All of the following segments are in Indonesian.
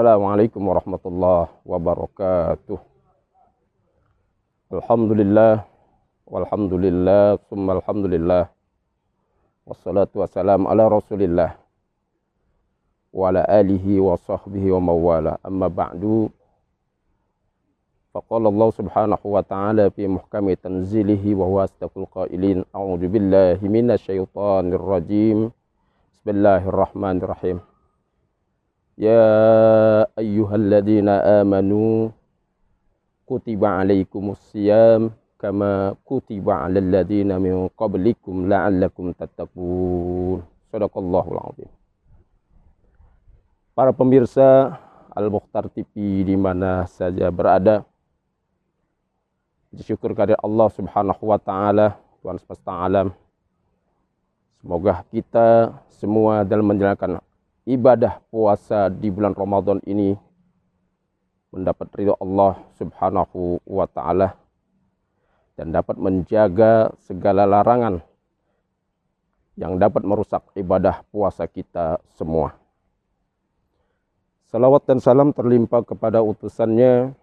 السلام عليكم ورحمة الله وبركاته. الحمد لله والحمد لله ثم الحمد لله والصلاة والسلام على رسول الله وعلى آله وصحبه ومواله أما بعد فقال الله سبحانه وتعالى في محكم تنزيله وهو أصدق القائلين أعوذ بالله من الشيطان الرجيم. بسم الله الرحمن الرحيم. يا أيها الذين آمنوا كتب عليكم الصيام كما كتب على الذين من قبلكم لعلكم تتقون صدق الله العظيم Para pemirsa Al-Mukhtar TV di mana saja berada, Bersyukur kepada Allah Subhanahu wa taala, Tuhan semesta alam. Semoga kita semua dalam menjalankan ibadah puasa di bulan Ramadan ini mendapat ridho Allah Subhanahu wa taala dan dapat menjaga segala larangan yang dapat merusak ibadah puasa kita semua. Salawat dan salam terlimpah kepada utusannya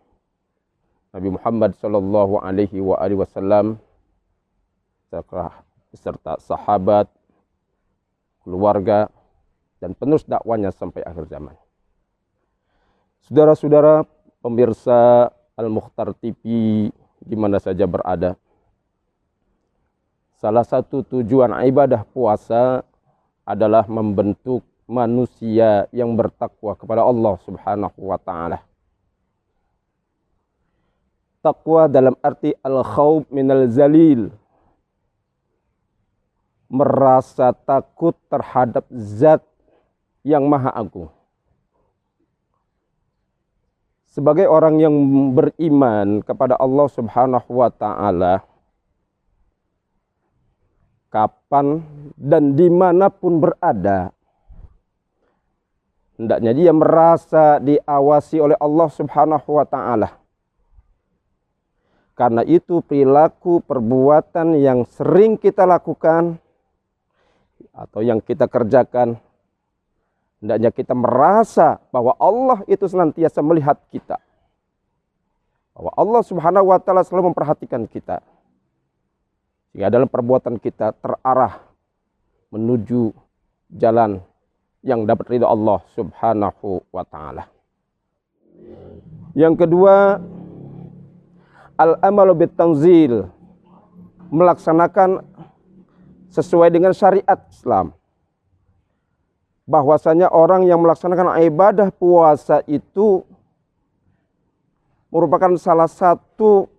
Nabi Muhammad Shallallahu Alaihi Wasallam beserta sahabat, keluarga, dan penerus dakwanya sampai akhir zaman. Saudara-saudara pemirsa Al-Mukhtar TV di mana saja berada. Salah satu tujuan ibadah puasa adalah membentuk manusia yang bertakwa kepada Allah Subhanahu wa taala Takwa dalam arti al-khawf minal zalil. Merasa takut terhadap zat yang maha agung. Sebagai orang yang beriman kepada Allah subhanahu wa ta'ala. Kapan dan di mana pun berada. Hendaknya dia merasa diawasi oleh Allah subhanahu wa ta'ala karena itu perilaku perbuatan yang sering kita lakukan atau yang kita kerjakan hendaknya kita merasa bahwa Allah itu senantiasa melihat kita. Bahwa Allah Subhanahu wa taala selalu memperhatikan kita. Sehingga dalam perbuatan kita terarah menuju jalan yang dapat ridha Allah Subhanahu wa taala. Yang kedua, al-amalu bitanzil melaksanakan sesuai dengan syariat Islam. Bahwasanya orang yang melaksanakan ibadah puasa itu merupakan salah satu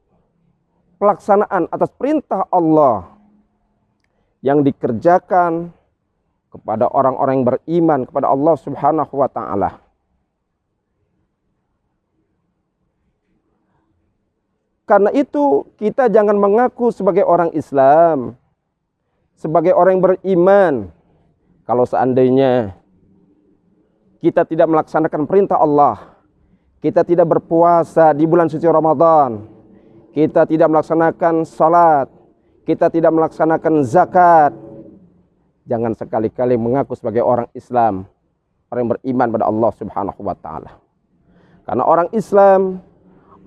pelaksanaan atas perintah Allah yang dikerjakan kepada orang-orang yang beriman kepada Allah Subhanahu wa taala. Karena itu kita jangan mengaku sebagai orang Islam, sebagai orang yang beriman. Kalau seandainya kita tidak melaksanakan perintah Allah, kita tidak berpuasa di bulan suci Ramadan, kita tidak melaksanakan salat, kita tidak melaksanakan zakat, jangan sekali-kali mengaku sebagai orang Islam, orang yang beriman pada Allah Subhanahu wa taala. Karena orang Islam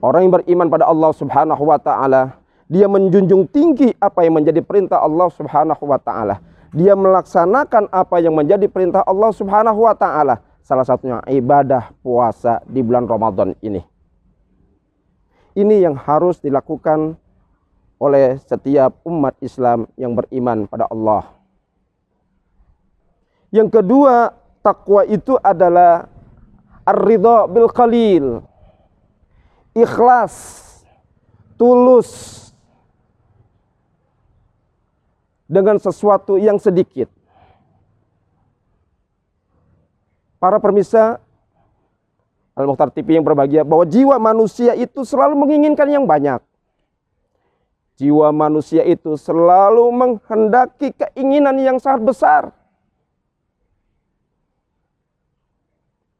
Orang yang beriman pada Allah Subhanahu wa taala, dia menjunjung tinggi apa yang menjadi perintah Allah Subhanahu wa taala. Dia melaksanakan apa yang menjadi perintah Allah Subhanahu wa taala. Salah satunya ibadah puasa di bulan Ramadan ini. Ini yang harus dilakukan oleh setiap umat Islam yang beriman pada Allah. Yang kedua, takwa itu adalah ar-ridha bil qalil ikhlas, tulus dengan sesuatu yang sedikit. Para permisa Al-Mukhtar TV yang berbahagia bahwa jiwa manusia itu selalu menginginkan yang banyak. Jiwa manusia itu selalu menghendaki keinginan yang sangat besar.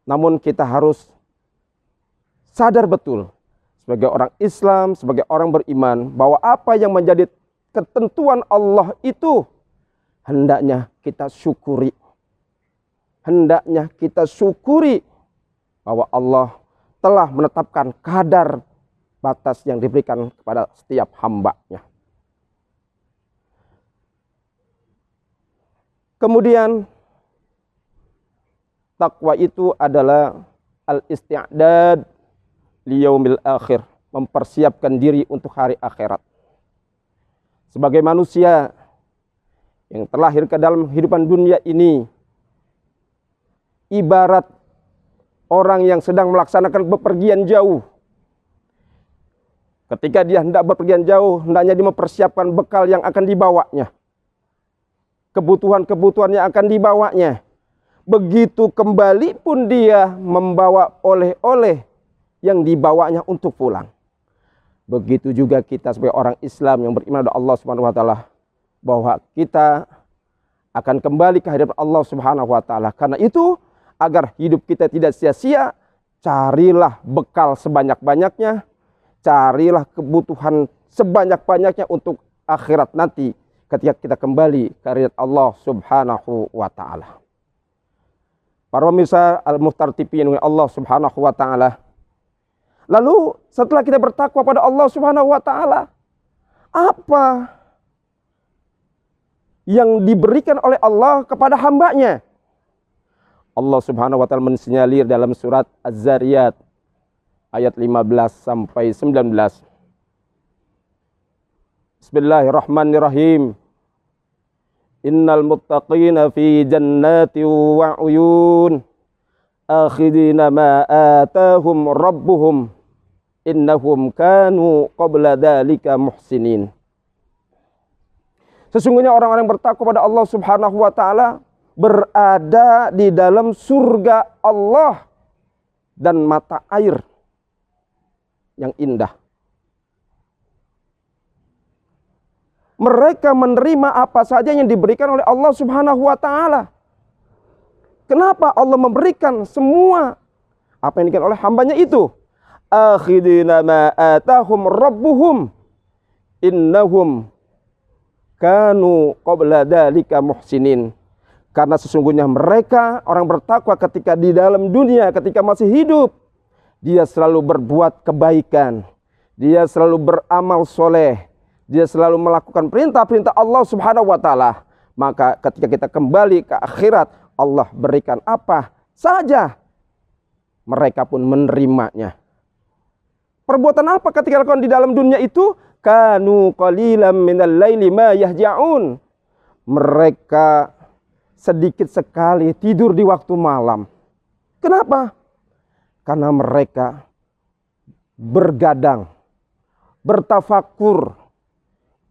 Namun kita harus sadar betul sebagai orang Islam, sebagai orang beriman, bahwa apa yang menjadi ketentuan Allah itu hendaknya kita syukuri. Hendaknya kita syukuri bahwa Allah telah menetapkan kadar batas yang diberikan kepada setiap hambanya. Kemudian takwa itu adalah al-isti'dad liyaumil akhir, mempersiapkan diri untuk hari akhirat. Sebagai manusia yang terlahir ke dalam kehidupan dunia ini ibarat orang yang sedang melaksanakan bepergian jauh. Ketika dia hendak bepergian jauh, hendaknya dia mempersiapkan bekal yang akan dibawanya. Kebutuhan-kebutuhan yang akan dibawanya. Begitu kembali pun dia membawa oleh-oleh yang dibawanya untuk pulang. Begitu juga kita sebagai orang Islam yang beriman kepada Allah Subhanahu wa taala bahwa kita akan kembali ke hadapan Allah Subhanahu wa taala. Karena itu agar hidup kita tidak sia-sia, carilah bekal sebanyak-banyaknya, carilah kebutuhan sebanyak-banyaknya untuk akhirat nanti ketika kita kembali ke Allah Subhanahu wa taala. Para pemirsa Al-Muhtar TV yang Allah Subhanahu wa taala, Lalu setelah kita bertakwa pada Allah Subhanahu wa taala, apa yang diberikan oleh Allah kepada hambanya? Allah Subhanahu wa taala mensinyalir dalam surat Az-Zariyat ayat 15 sampai 19. Bismillahirrahmanirrahim. Innal muttaqina fi jannati wa uyun akhidina ma atahum rabbuhum innahum kanu qabla dzalika muhsinin. Sesungguhnya orang-orang bertakwa pada Allah Subhanahu wa taala berada di dalam surga Allah dan mata air yang indah. Mereka menerima apa saja yang diberikan oleh Allah Subhanahu wa taala. Kenapa Allah memberikan semua apa yang diberikan oleh hambanya itu? akhidina ma atahum rabbuhum innahum kanu qabla dalika muhsinin karena sesungguhnya mereka orang bertakwa ketika di dalam dunia ketika masih hidup dia selalu berbuat kebaikan dia selalu beramal soleh dia selalu melakukan perintah-perintah Allah subhanahu wa ta'ala maka ketika kita kembali ke akhirat Allah berikan apa saja mereka pun menerimanya Perbuatan apa ketika lakukan di dalam dunia itu? Kanu qalilam minal laili ma yahja'un. Mereka sedikit sekali tidur di waktu malam. Kenapa? Karena mereka bergadang, bertafakur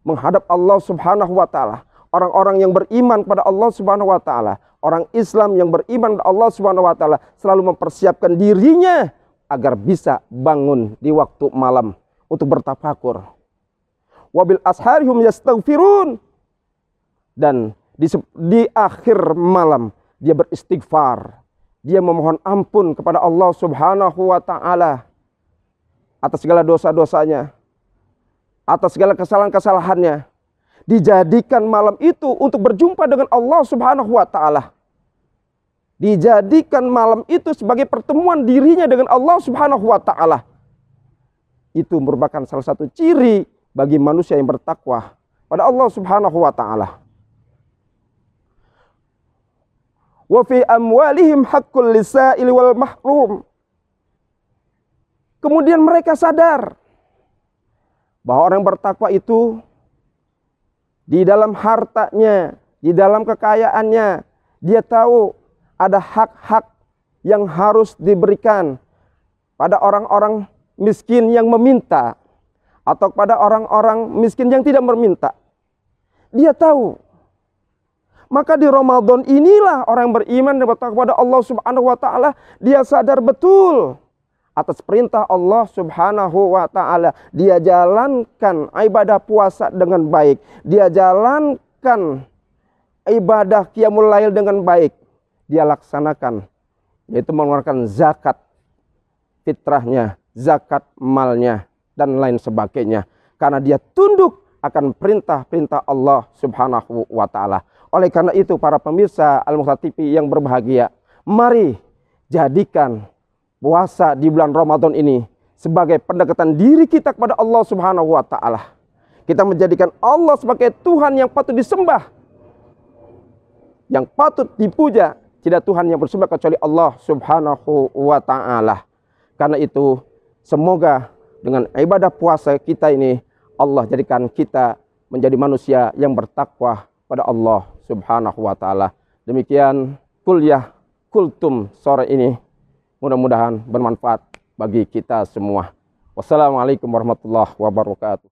menghadap Allah Subhanahu wa taala. Orang-orang yang beriman pada Allah Subhanahu wa taala, orang Islam yang beriman pada Allah Subhanahu wa taala selalu mempersiapkan dirinya agar bisa bangun di waktu malam untuk bertafakur. Wabil asharihum yastaghfirun. Dan di, di akhir malam dia beristighfar. Dia memohon ampun kepada Allah Subhanahu wa taala atas segala dosa-dosanya. Atas segala kesalahan-kesalahannya. Dijadikan malam itu untuk berjumpa dengan Allah Subhanahu wa taala dijadikan malam itu sebagai pertemuan dirinya dengan Allah Subhanahu wa taala. Itu merupakan salah satu ciri bagi manusia yang bertakwa pada Allah Subhanahu wa taala. Wa fi amwalihim haqqul lisail wal mahrum. Kemudian mereka sadar bahwa orang bertakwa itu di dalam hartanya, di dalam kekayaannya, dia tahu ada hak-hak yang harus diberikan pada orang-orang miskin yang meminta atau pada orang-orang miskin yang tidak meminta. Dia tahu. Maka di Ramadan inilah orang beriman dan bertakwa kepada Allah Subhanahu wa taala, dia sadar betul atas perintah Allah Subhanahu wa taala. Dia jalankan ibadah puasa dengan baik. Dia jalankan ibadah qiyamul lail dengan baik dia laksanakan yaitu mengeluarkan zakat fitrahnya, zakat malnya dan lain sebagainya karena dia tunduk akan perintah-perintah Allah Subhanahu wa taala. Oleh karena itu para pemirsa Al-Muhtar TV yang berbahagia, mari jadikan puasa di bulan Ramadan ini sebagai pendekatan diri kita kepada Allah Subhanahu wa taala. Kita menjadikan Allah sebagai Tuhan yang patut disembah. Yang patut dipuja. Tidak Tuhan yang bersembah kecuali Allah Subhanahu wa taala. Karena itu semoga dengan ibadah puasa kita ini Allah jadikan kita menjadi manusia yang bertakwa pada Allah Subhanahu wa taala. Demikian kuliah kultum sore ini. Mudah-mudahan bermanfaat bagi kita semua. Wassalamualaikum warahmatullahi wabarakatuh.